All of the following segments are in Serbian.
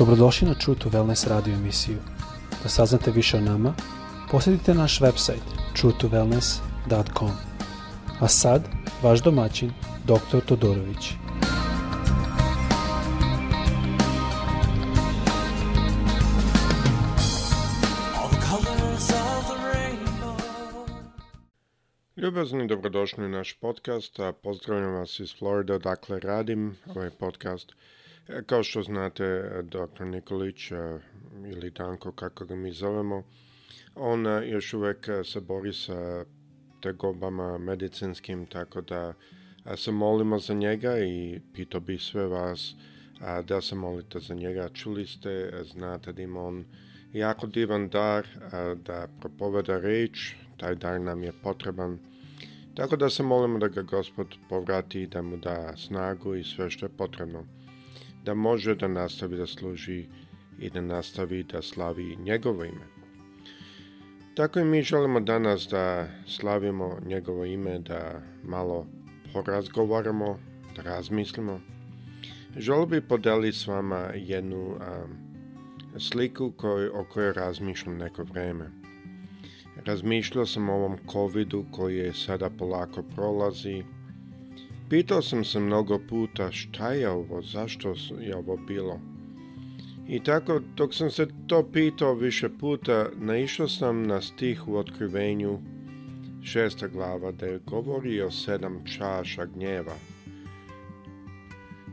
Dobrodošli na True to Wellness radio emisiju. Da saznate više o nama, posjetite naš website truetowellness.com. A sad, vaš domaćin, dr. Todorović. Ljubazni dobrodošli u naš podcast, a pozdravljam vas iz Florida, dakle radim ovaj podcast. Kao što znate, dr. Nikolić e, ili Danko, kako ga mi zovemo, on e, još uvek e, se bori sa tegobama medicinskim, tako da se molimo za njega i pitao bi sve vas da se molite za njega. Čuli ste, znate da ima on jako divan dar da propoveda reč, taj dar nam je potreban. Tako da se molimo da ga gospod povrati i da mu da snagu i sve što je potrebno da može da nastavi da služi i da nastavi da slavi njegovo ime. Tako i mi želimo danas da slavimo njegovo ime, da malo porazgovaramo, da razmislimo. Želio bi podeliti s vama jednu a, sliku koj, o kojoj razmišljam neko vreme. Razmišljao sam o ovom covid koji je sada polako prolazi, Pitao sam se mnogo puta šta je ovo, zašto je ovo bilo. I tako, dok sam se to pitao više puta, naišao sam na stih u otkrivenju šesta glava, da govori o sedam čaša gnjeva.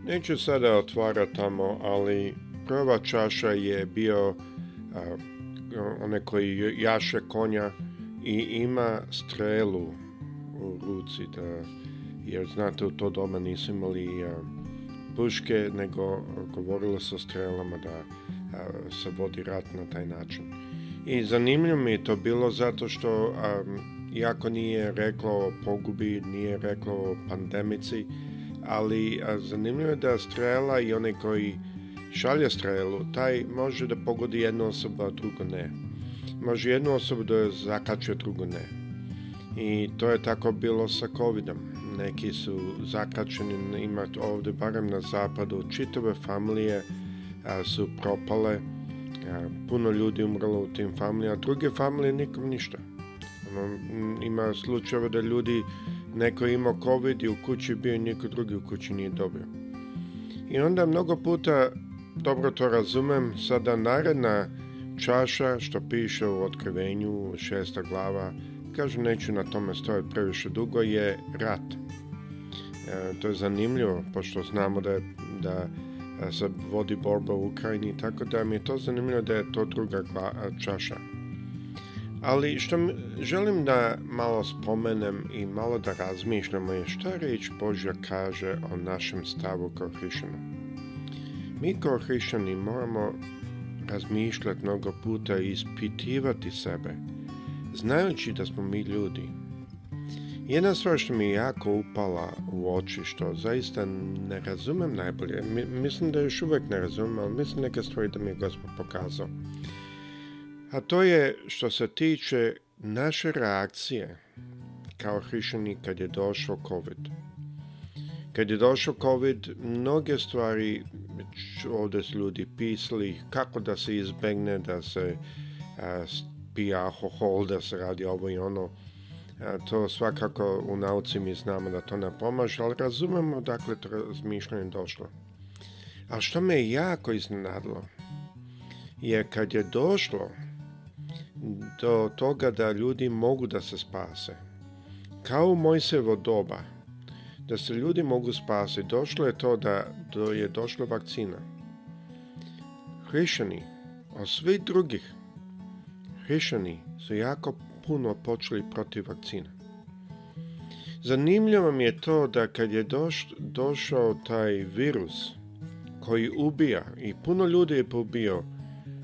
Neću sada otvara tamo, ali prva čaša je bio a, one koji jaše konja i ima strelu u ruci da jer znate u to doma nisu imali a, puške, nego govorilo se o strelama da a, se vodi rat na taj način. I zanimljivo mi je to bilo zato što a, iako nije reklo o pogubi, nije reklo o pandemici, ali a, zanimljivo je da strela i onaj koji šalje strelu, taj može da pogodi jednu osobu, a drugo ne. Može jednu osobu da zakače, a drugo ne. I to je tako bilo sa COVID-om neki su zakačeni, ima ovde, barem na zapadu, čitave familije a, su propale, a, puno ljudi umrlo u tim familijama, a druge familije nikom ništa. Ono, ima slučajeva da ljudi, neko je imao COVID i u kući bio i niko drugi u kući nije dobio. I onda mnogo puta, dobro to razumem, sada naredna čaša što piše u otkrivenju, šesta glava, kažem, neću na tome stojati previše dugo, je rat. E, to je zanimljivo, pošto znamo da, da e, se vodi borba u Ukrajini, tako da mi je to zanimljivo da je to druga e, čaša. Ali što želim da malo spomenem i malo da razmišljamo je šta reč Božja kaže o našem stavu kao hrišćanu. Mi kao hrišćani moramo razmišljati mnogo puta i ispitivati sebe znajući da smo mi ljudi. Jedna stvar što mi je jako upala u oči, što zaista ne razumem najbolje, mi, mislim da još uvijek ne razumem, ali mislim neke stvari da mi je Gospod pokazao. A to je što se tiče naše reakcije kao hrišćani kad je došao COVID. Kad je došao COVID, mnoge stvari ovdje su ljudi pisali kako da se izbegne, da se a, pija, hohol, da se radi ovo i ono. E, to svakako u nauci mi znamo da to ne pomaže, ali razumemo dakle to razmišljanje došlo. A što me jako iznenadilo je kad je došlo do toga da ljudi mogu da se spase. Kao u Mojsevo doba, da se ljudi mogu spasiti, došlo je to da do je došla vakcina. Hrišćani, od svih drugih hrišćani su jako puno počeli protiv vakcina. Zanimljivo mi je to da kad je doš, došao taj virus koji ubija i puno ljudi je pobio,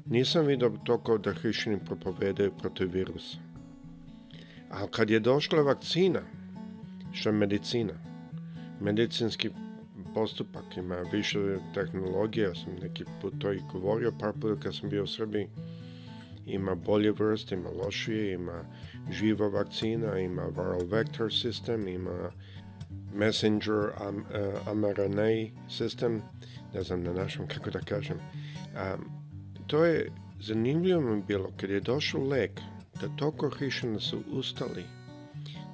nisam vidio toko da hrišćani propovedaju protiv virusa. Ali kad je došla vakcina, što je medicina, medicinski postupak ima više tehnologije, ja sam neki put to i govorio par puta kad sam bio u Srbiji, Ima bolje vrste, ima lošije, ima živa vakcina, ima viral vector system, ima messenger um, uh, mRNA system, ne znam na našem kako da kažem. Um, to je zanimljivo mi bilo kad je došao lek da toliko hrišćana su ustali.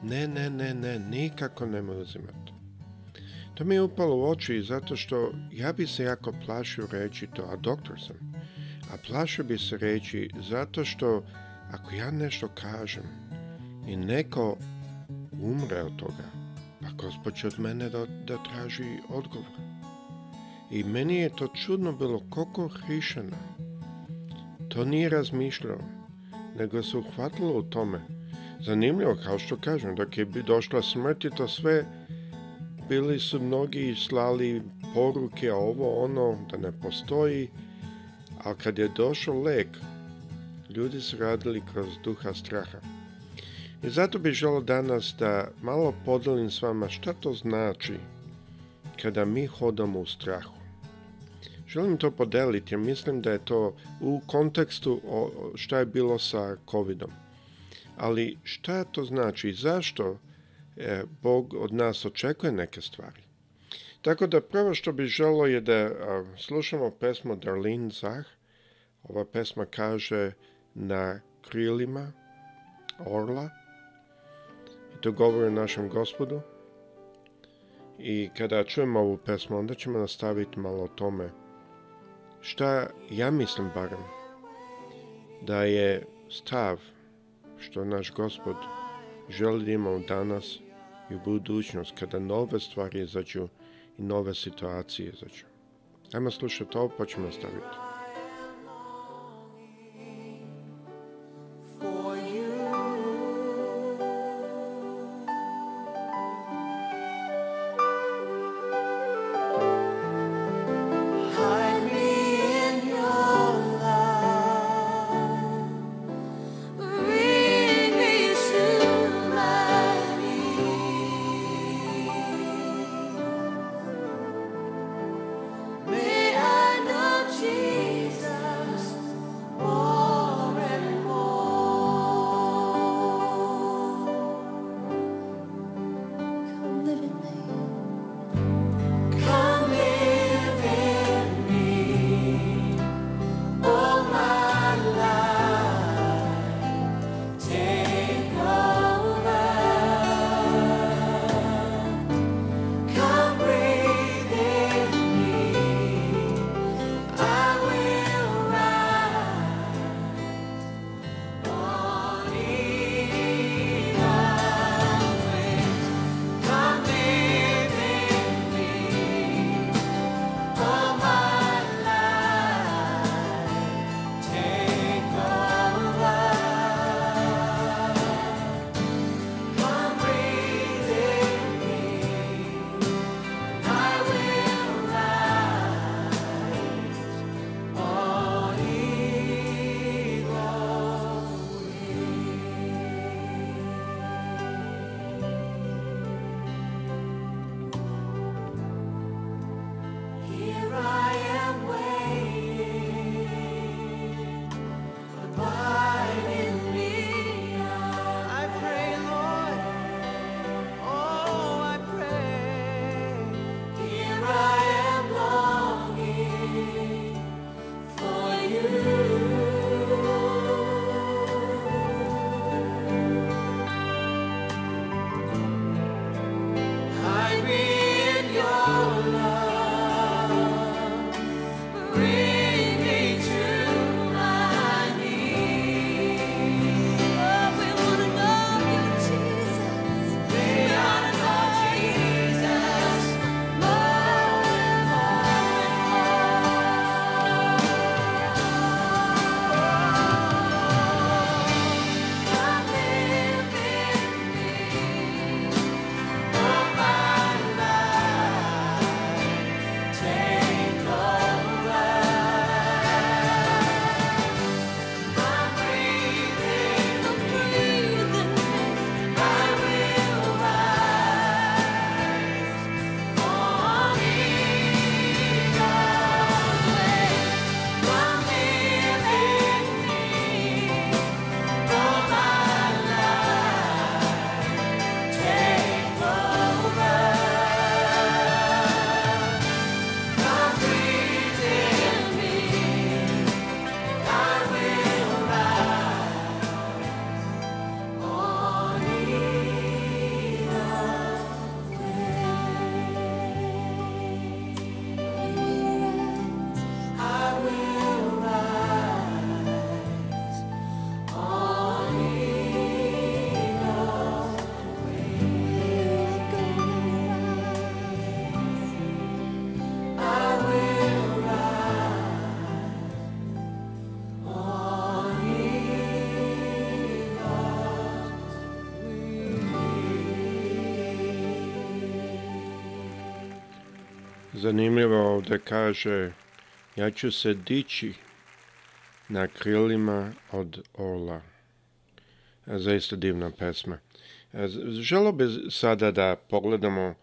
Ne, ne, ne, ne, nikako ne nema uzimati. To mi je upalo u oči zato što ja bi se jako plašio reći to, a doktor sam a plašio bi se reći zato što ako ja nešto kažem i neko umre od toga, pa Gospod će od mene da, da traži odgovor. I meni je to čudno bilo koliko hrišana. To nije razmišljao, nego se uhvatilo u tome. Zanimljivo, kao što kažem, dok je došla smrt i to sve, bili su mnogi slali poruke, ovo, ono, da ne postoji, A kad je došao lek, ljudi su radili kroz duha straha. I zato bih želio danas da malo podelim s vama šta to znači kada mi hodamo u strahu. Želim to podeliti jer mislim da je to u kontekstu šta je bilo sa COVID-om. Ali šta to znači i zašto e, Bog od nas očekuje neke stvari? Tako da prvo što bih želo je da a, slušamo pesmu Darlene Zah. Ova pesma kaže na krilima orla. I to govori o našem gospodu. I kada čujemo ovu pesmu, onda ćemo nastaviti malo o tome šta ja mislim barem da je stav što naš gospod želi da imamo danas i u budućnost kada nove stvari izađu i nove situacije izađu. Znači. Ajmo slušati ovo pa ćemo nastaviti. Zanimljivo ovde kaže, ja ću se dići na krilima od ola. E, zaista divna pesma. E, Želo bi sada da pogledamo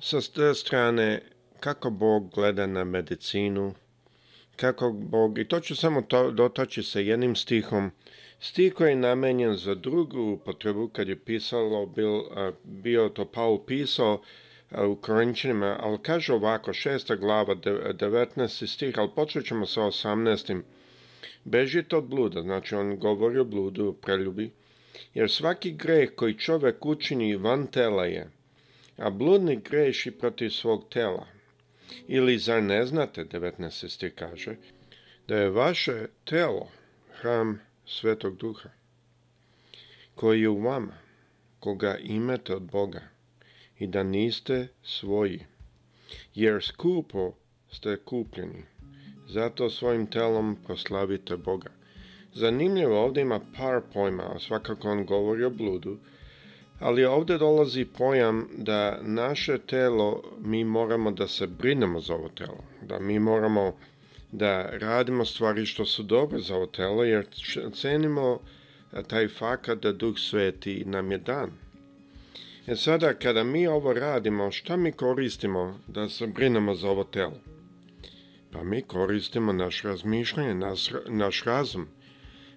sa strane kako Bog gleda na medicinu, kako Bog, i to ću samo to, dotaći sa jednim stihom, stih koji je namenjen za drugu upotrebu, kad je pisalo, bil, bio to Paul pisao, u Korinčanima, ali kaže ovako, šesta glava, 19. stih, ali počet ćemo sa 18. Bežite od bluda, znači on govori o bludu, o preljubi, jer svaki greh koji čovek učini van tela je, a bludnik greši protiv svog tela. Ili zar ne znate, 19. stih kaže, da je vaše telo hram Svetog Duha, koji je u vama, koga imate od Boga i da niste svoji, jer skupo ste kupljeni. Zato svojim telom proslavite Boga. Zanimljivo, ovde ima par pojma, a svakako on govori o bludu, ali ovde dolazi pojam da naše telo, mi moramo da se brinemo za ovo telo, da mi moramo da radimo stvari što su dobre za ovo telo, jer cenimo taj fakat da Duh Sveti nam je dan. Jer sada kada mi ovo radimo, šta mi koristimo da se brinemo za ovo telo? Pa mi koristimo naš razmišljanje, naš, naš razum.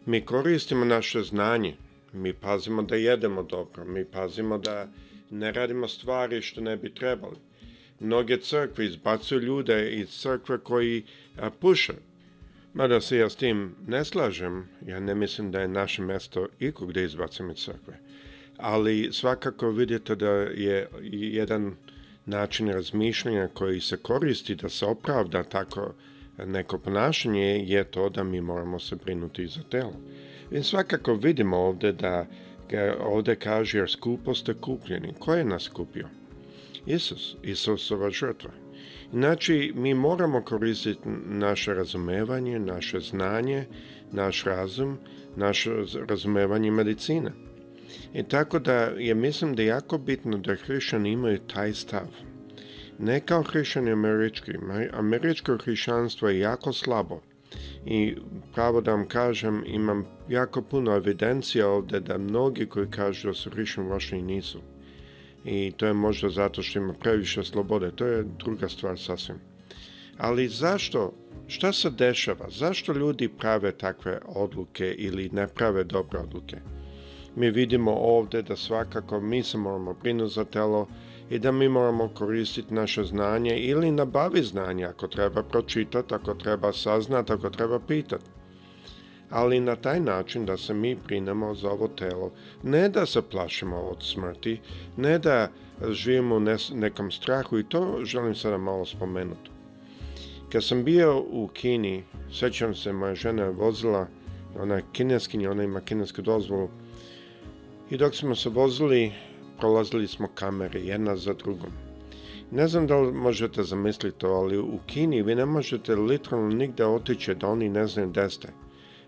Mi koristimo naše znanje. Mi pazimo da jedemo dobro. Mi pazimo da ne radimo stvari što ne bi trebali. Mnoge crkve izbacuju ljude iz crkve koji puše. Mada se ja s tim ne slažem, ja ne mislim da je naše mesto ikog da izbacim iz crkve ali svakako vidite da je jedan način razmišljanja koji se koristi da se opravda tako neko ponašanje je to da mi moramo se brinuti za telo. I svakako vidimo ovde da ovde kaže jer skupo ste kupljeni. Ko je nas kupio? Isus, Isusova žrtva. Znači, mi moramo koristiti naše razumevanje, naše znanje, naš razum, naše razumevanje medicine. E tako da je mislim da je jako bitno da hrišćani imaju taj stav. Ne kao hrišćani američki. Američko hrišćanstvo je jako slabo. I pravo da vam kažem, imam jako puno evidencija ovde da mnogi koji kažu da su hrišćani vaši nisu. I to je možda zato što ima previše slobode. To je druga stvar sasvim. Ali zašto? Šta se dešava? Zašto ljudi prave takve odluke ili ne prave dobre odluke? mi vidimo ovde da svakako mi se moramo brinuti za telo i da mi moramo koristiti naše znanje ili nabavi znanje ako treba pročitati, ako treba saznati, ako treba pitati. Ali na taj način da se mi brinemo za ovo telo, ne da se plašimo od smrti, ne da živimo u nekom strahu i to želim sada malo spomenuti. Kad sam bio u Kini, sećam se, moja žena je vozila, ona je kineskinja, ona ima kinesku dozvolu, I dok smo se vozili, prolazili smo kamere jedna za drugom. Ne znam da li možete zamisliti to, ali u Kini vi ne možete literalno nigde otići da oni ne znaju gde ste.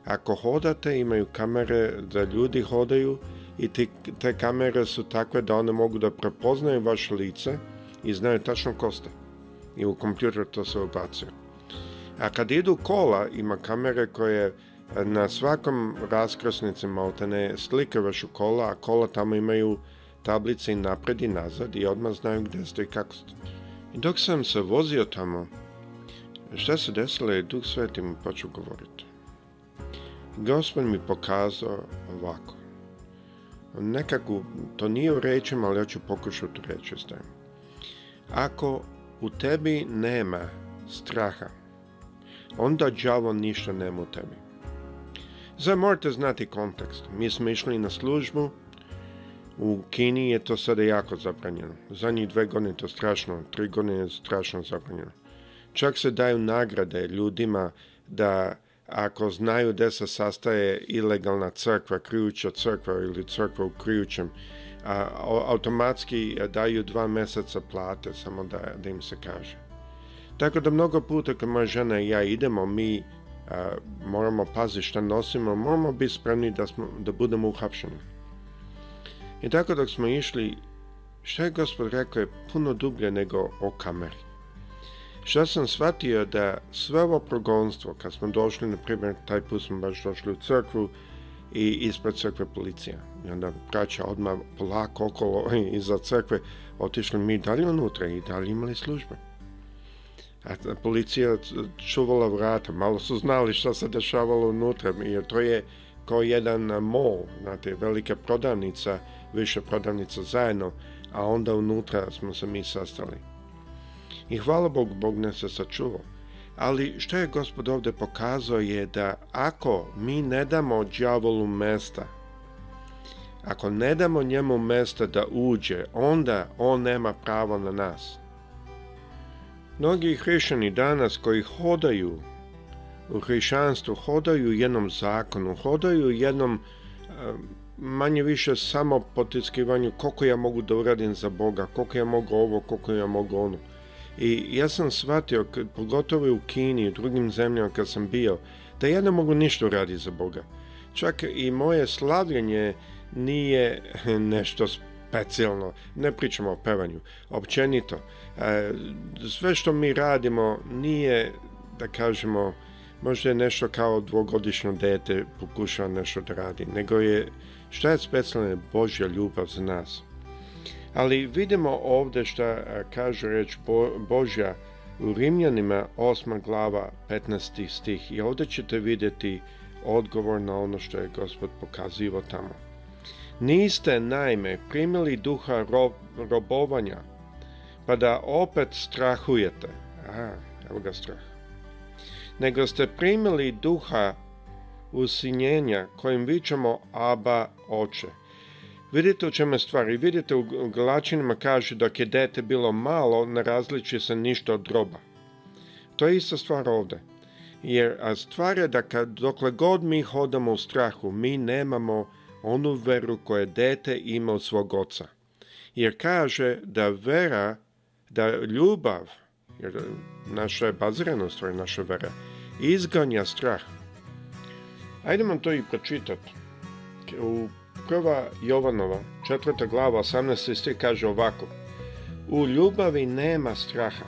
Ako hodate, imaju kamere da ljudi hodaju i te, te kamere su takve da one mogu da prepoznaju vaše lice i znaju tačno ko ste. I u kompjuter to se obacuje. A kad idu kola, ima kamere koje Na svakom raskrsnice maltene slikavaš u kola, a kola tamo imaju tablice i napred i nazad i odmah znaju gde ste i kako ste. I dok sam se vozio tamo, šta se desilo je Duh Sveti mi počeo govoriti. Gospod mi pokazao ovako. Nekako, to nije u rečima, ali ja ću pokušati reći s tem. Ako u tebi nema straha, onda đavo ništa nema u tebi. Zdaj morate znati kontekst. Mi smo išli na službu, u Kini je to sada jako zabranjeno. njih dve godine je to strašno, tri godine je strašno zabranjeno. Čak se daju nagrade ljudima da ako znaju gdje se sastaje ilegalna crkva, krijuća crkva ili crkva u krijućem, a, automatski daju dva meseca plate, samo da, da im se kaže. Tako da mnogo puta kad moja žena i ja idemo, mi moramo paziti šta nosimo, moramo biti spremni da, smo, da budemo uhapšeni. I tako dok smo išli, šta je gospod rekao je puno dublje nego o kameri. Što sam shvatio da sve ovo progonstvo, kad smo došli, na primjer, taj put smo baš došli u crkvu i ispred crkve policija. I onda braća odmah polako okolo iza crkve, otišli mi dalje unutra i dalje imali službe a policija čuvala vrata, malo su znali šta se dešavalo unutra, jer to je kao jedan mol, znate, velika prodavnica, više prodavnica zajedno, a onda unutra smo se mi sastali. I hvala Bog, Bog nas se sačuvao. Ali što je gospod ovde pokazao je da ako mi ne damo đavolu mesta, ako ne damo njemu mesta da uđe, onda on nema pravo na nas. Mnogi hrišćani danas koji hodaju u hrišćanstvu, hodaju jednom zakonu, hodaju jednom e, manje više samo potiskivanju koliko ja mogu da uradim za Boga, koliko ja mogu ovo, koliko ja mogu ono. I ja sam shvatio, pogotovo u Kini i drugim zemljama kad sam bio, da ja ne mogu ništa uraditi za Boga. Čak i moje slavljenje nije nešto specijalno, ne pričamo o pevanju, općenito. E, sve što mi radimo nije, da kažemo, možda je nešto kao dvogodišnjo dete pokušava nešto da radi, nego je, šta je specijalna Božja ljubav za nas? Ali vidimo ovde šta e, kaže reč Božja u Rimljanima 8. glava 15. stih i ovde ćete videti odgovor na ono što je Gospod pokazivao tamo. Niste naime primili duha rob, robovanja, pa da opet strahujete. Aha, evo ga strah. Nego ste primili duha usinjenja kojim vičemo Aba oče. Vidite u čemu je stvari. Vidite u Galačinima kaže dok je dete bilo malo ne različi se ništa od groba. To je ista stvar ovde. Jer a stvar je da kad, dokle god mi hodamo u strahu, mi nemamo onu veru koje dete ima od svog oca. Jer kaže da vera, da ljubav, jer naša je bazirana stvar, naša vera, izganja strah. Ajdemo to i pročitati. U prva Jovanova, četvrta glava, 18. stih kaže ovako. U ljubavi nema straha,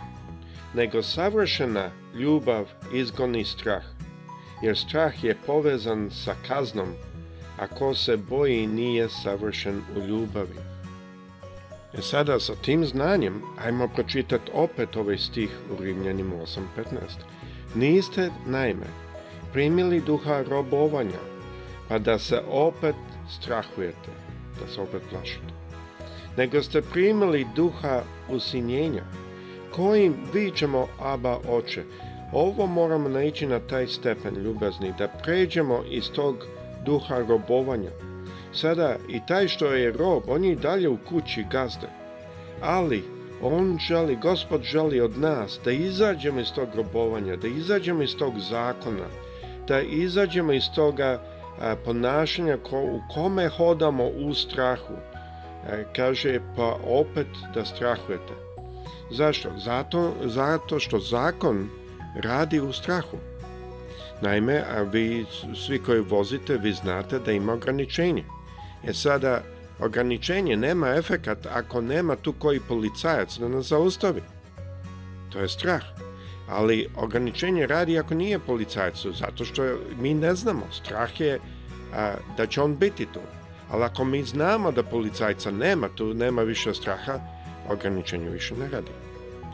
nego savršena ljubav izgoni strah, jer strah je povezan sa kaznom, a ko se boji nije savršen u ljubavi. E sada, sa tim znanjem, ajmo pročitati opet ovaj stih u Rimljanima 8.15. Niste, naime, primili duha robovanja, pa da se opet strahujete, da se opet plašite. Nego ste primili duha usinjenja, kojim vićemo Aba oče. Ovo moramo naići na taj stepen ljubazni, da pređemo iz tog duha robovanja. Sada i taj što je rob, on je i dalje u kući gazde. Ali on želi, gospod želi od nas da izađemo iz tog robovanja, da izađemo iz tog zakona, da izađemo iz toga a, ponašanja ko, u kome hodamo u strahu. A, e, kaže pa opet da strahujete. Zašto? Zato, zato što zakon radi u strahu. Naime, a vi svi koji vozite, vi znate da ima ograničenje. E sada, ograničenje nema efekat ako nema tu koji policajac da nas zaustavi. To je strah. Ali ograničenje radi ako nije policajac, zato što mi ne znamo. Strah je a, da će on biti tu. Ali ako mi znamo da policajca nema tu, nema više straha, ograničenje više ne radi.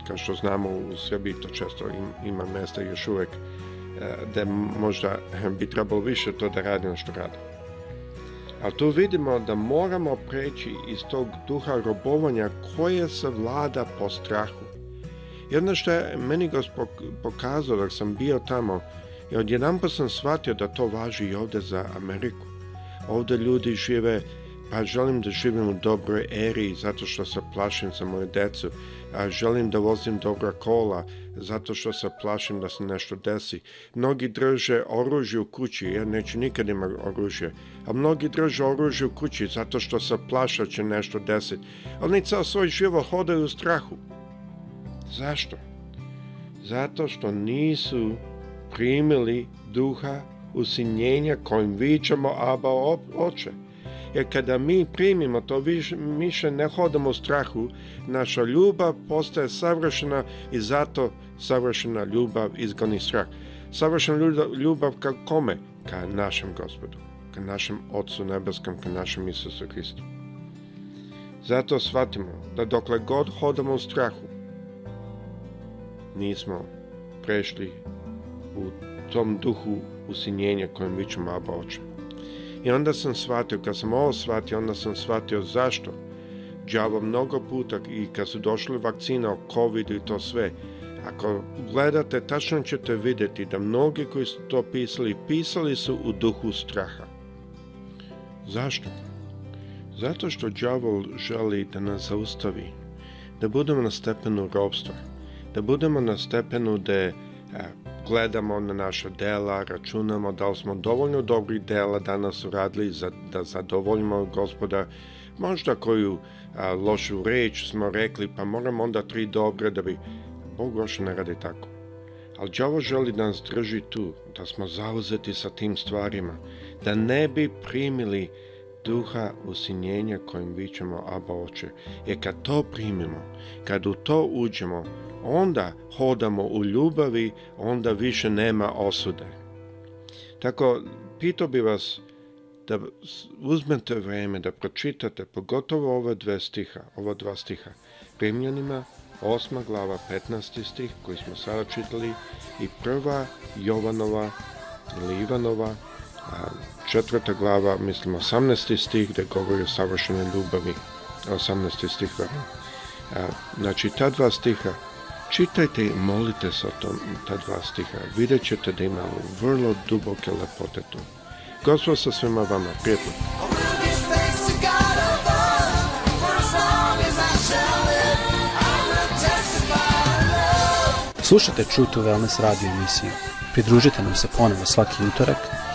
Kao što znamo u Srbiji to često ima mesta još uvek E, da možda bi trebalo više to da radi ono što radi. Ali tu vidimo da moramo preći iz tog duha robovanja koje se vlada po strahu. I ono što je meni gospod pokazao dok sam bio tamo, je odjedan sam shvatio da to važi i ovde za Ameriku. Ovde ljudi žive Pa želim da živim u dobroj eri zato što se plašim za moju decu. A želim da vozim dobra kola zato što se plašim da se nešto desi. Mnogi drže oružje u kući, ja neću nikad imati oružje. A mnogi drže oružje u kući zato što se plaša da će nešto desiti. Oni cao svoj život hodaju u strahu. Zašto? Zato što nisu primili duha usinjenja kojim vićamo Aba oče jer kada mi primimo to više ne hodamo u strahu, naša ljubav postaje savršena i zato savršena ljubav izgoni strah. Savršena ljubav ka kome? Ka našem gospodu, ka našem Otcu nebeskom, ka našem Isusu Hristu. Zato shvatimo da dokle god hodamo u strahu, nismo prešli u tom duhu usinjenja kojem vičemo Aba Oče. I onda sam shvatio, kad sam ovo shvatio, onda sam shvatio zašto. Đavo mnogo puta i kad su došle vakcina o covid i to sve, ako gledate, tačno ćete videti da mnogi koji su to pisali, pisali su u duhu straha. Zašto? Zato što đavol želi da nas zaustavi, da budemo na stepenu robstva, da budemo na stepenu da gledamo na naša dela, računamo da li smo dovoljno dobri dela danas uradili za, da zadovoljimo gospoda, možda koju a, lošu reč smo rekli, pa moramo onda tri dobre da bi... Bog baš ne radi tako. Ali đavo želi da nas drži tu, da smo zauzeti sa tim stvarima, da ne bi primili duha usinjenja kojim vićemo Aba oče. Jer kad to primimo, kad u to uđemo, onda hodamo u ljubavi, onda više nema osude. Tako, pitao bi vas da uzmete vreme, da pročitate pogotovo ova dve stiha, ova dva stiha. primljenima, osma glava, 15. stih koji smo sada čitali i prva Jovanova ili Ivanova, četvrta glava, mislim 18. stih gde govori o savršenoj ljubavi, 18. stih vrlo. Da. Znači, ta dva stiha, čitajte i molite se o tom, ta dva stiha, vidjet ćete da imamo vrlo duboke lepote tu. Gospod sa svima vama, prijetno. Slušajte True to Wellness radio emisiju. Pridružite nam se ponovo svaki utorak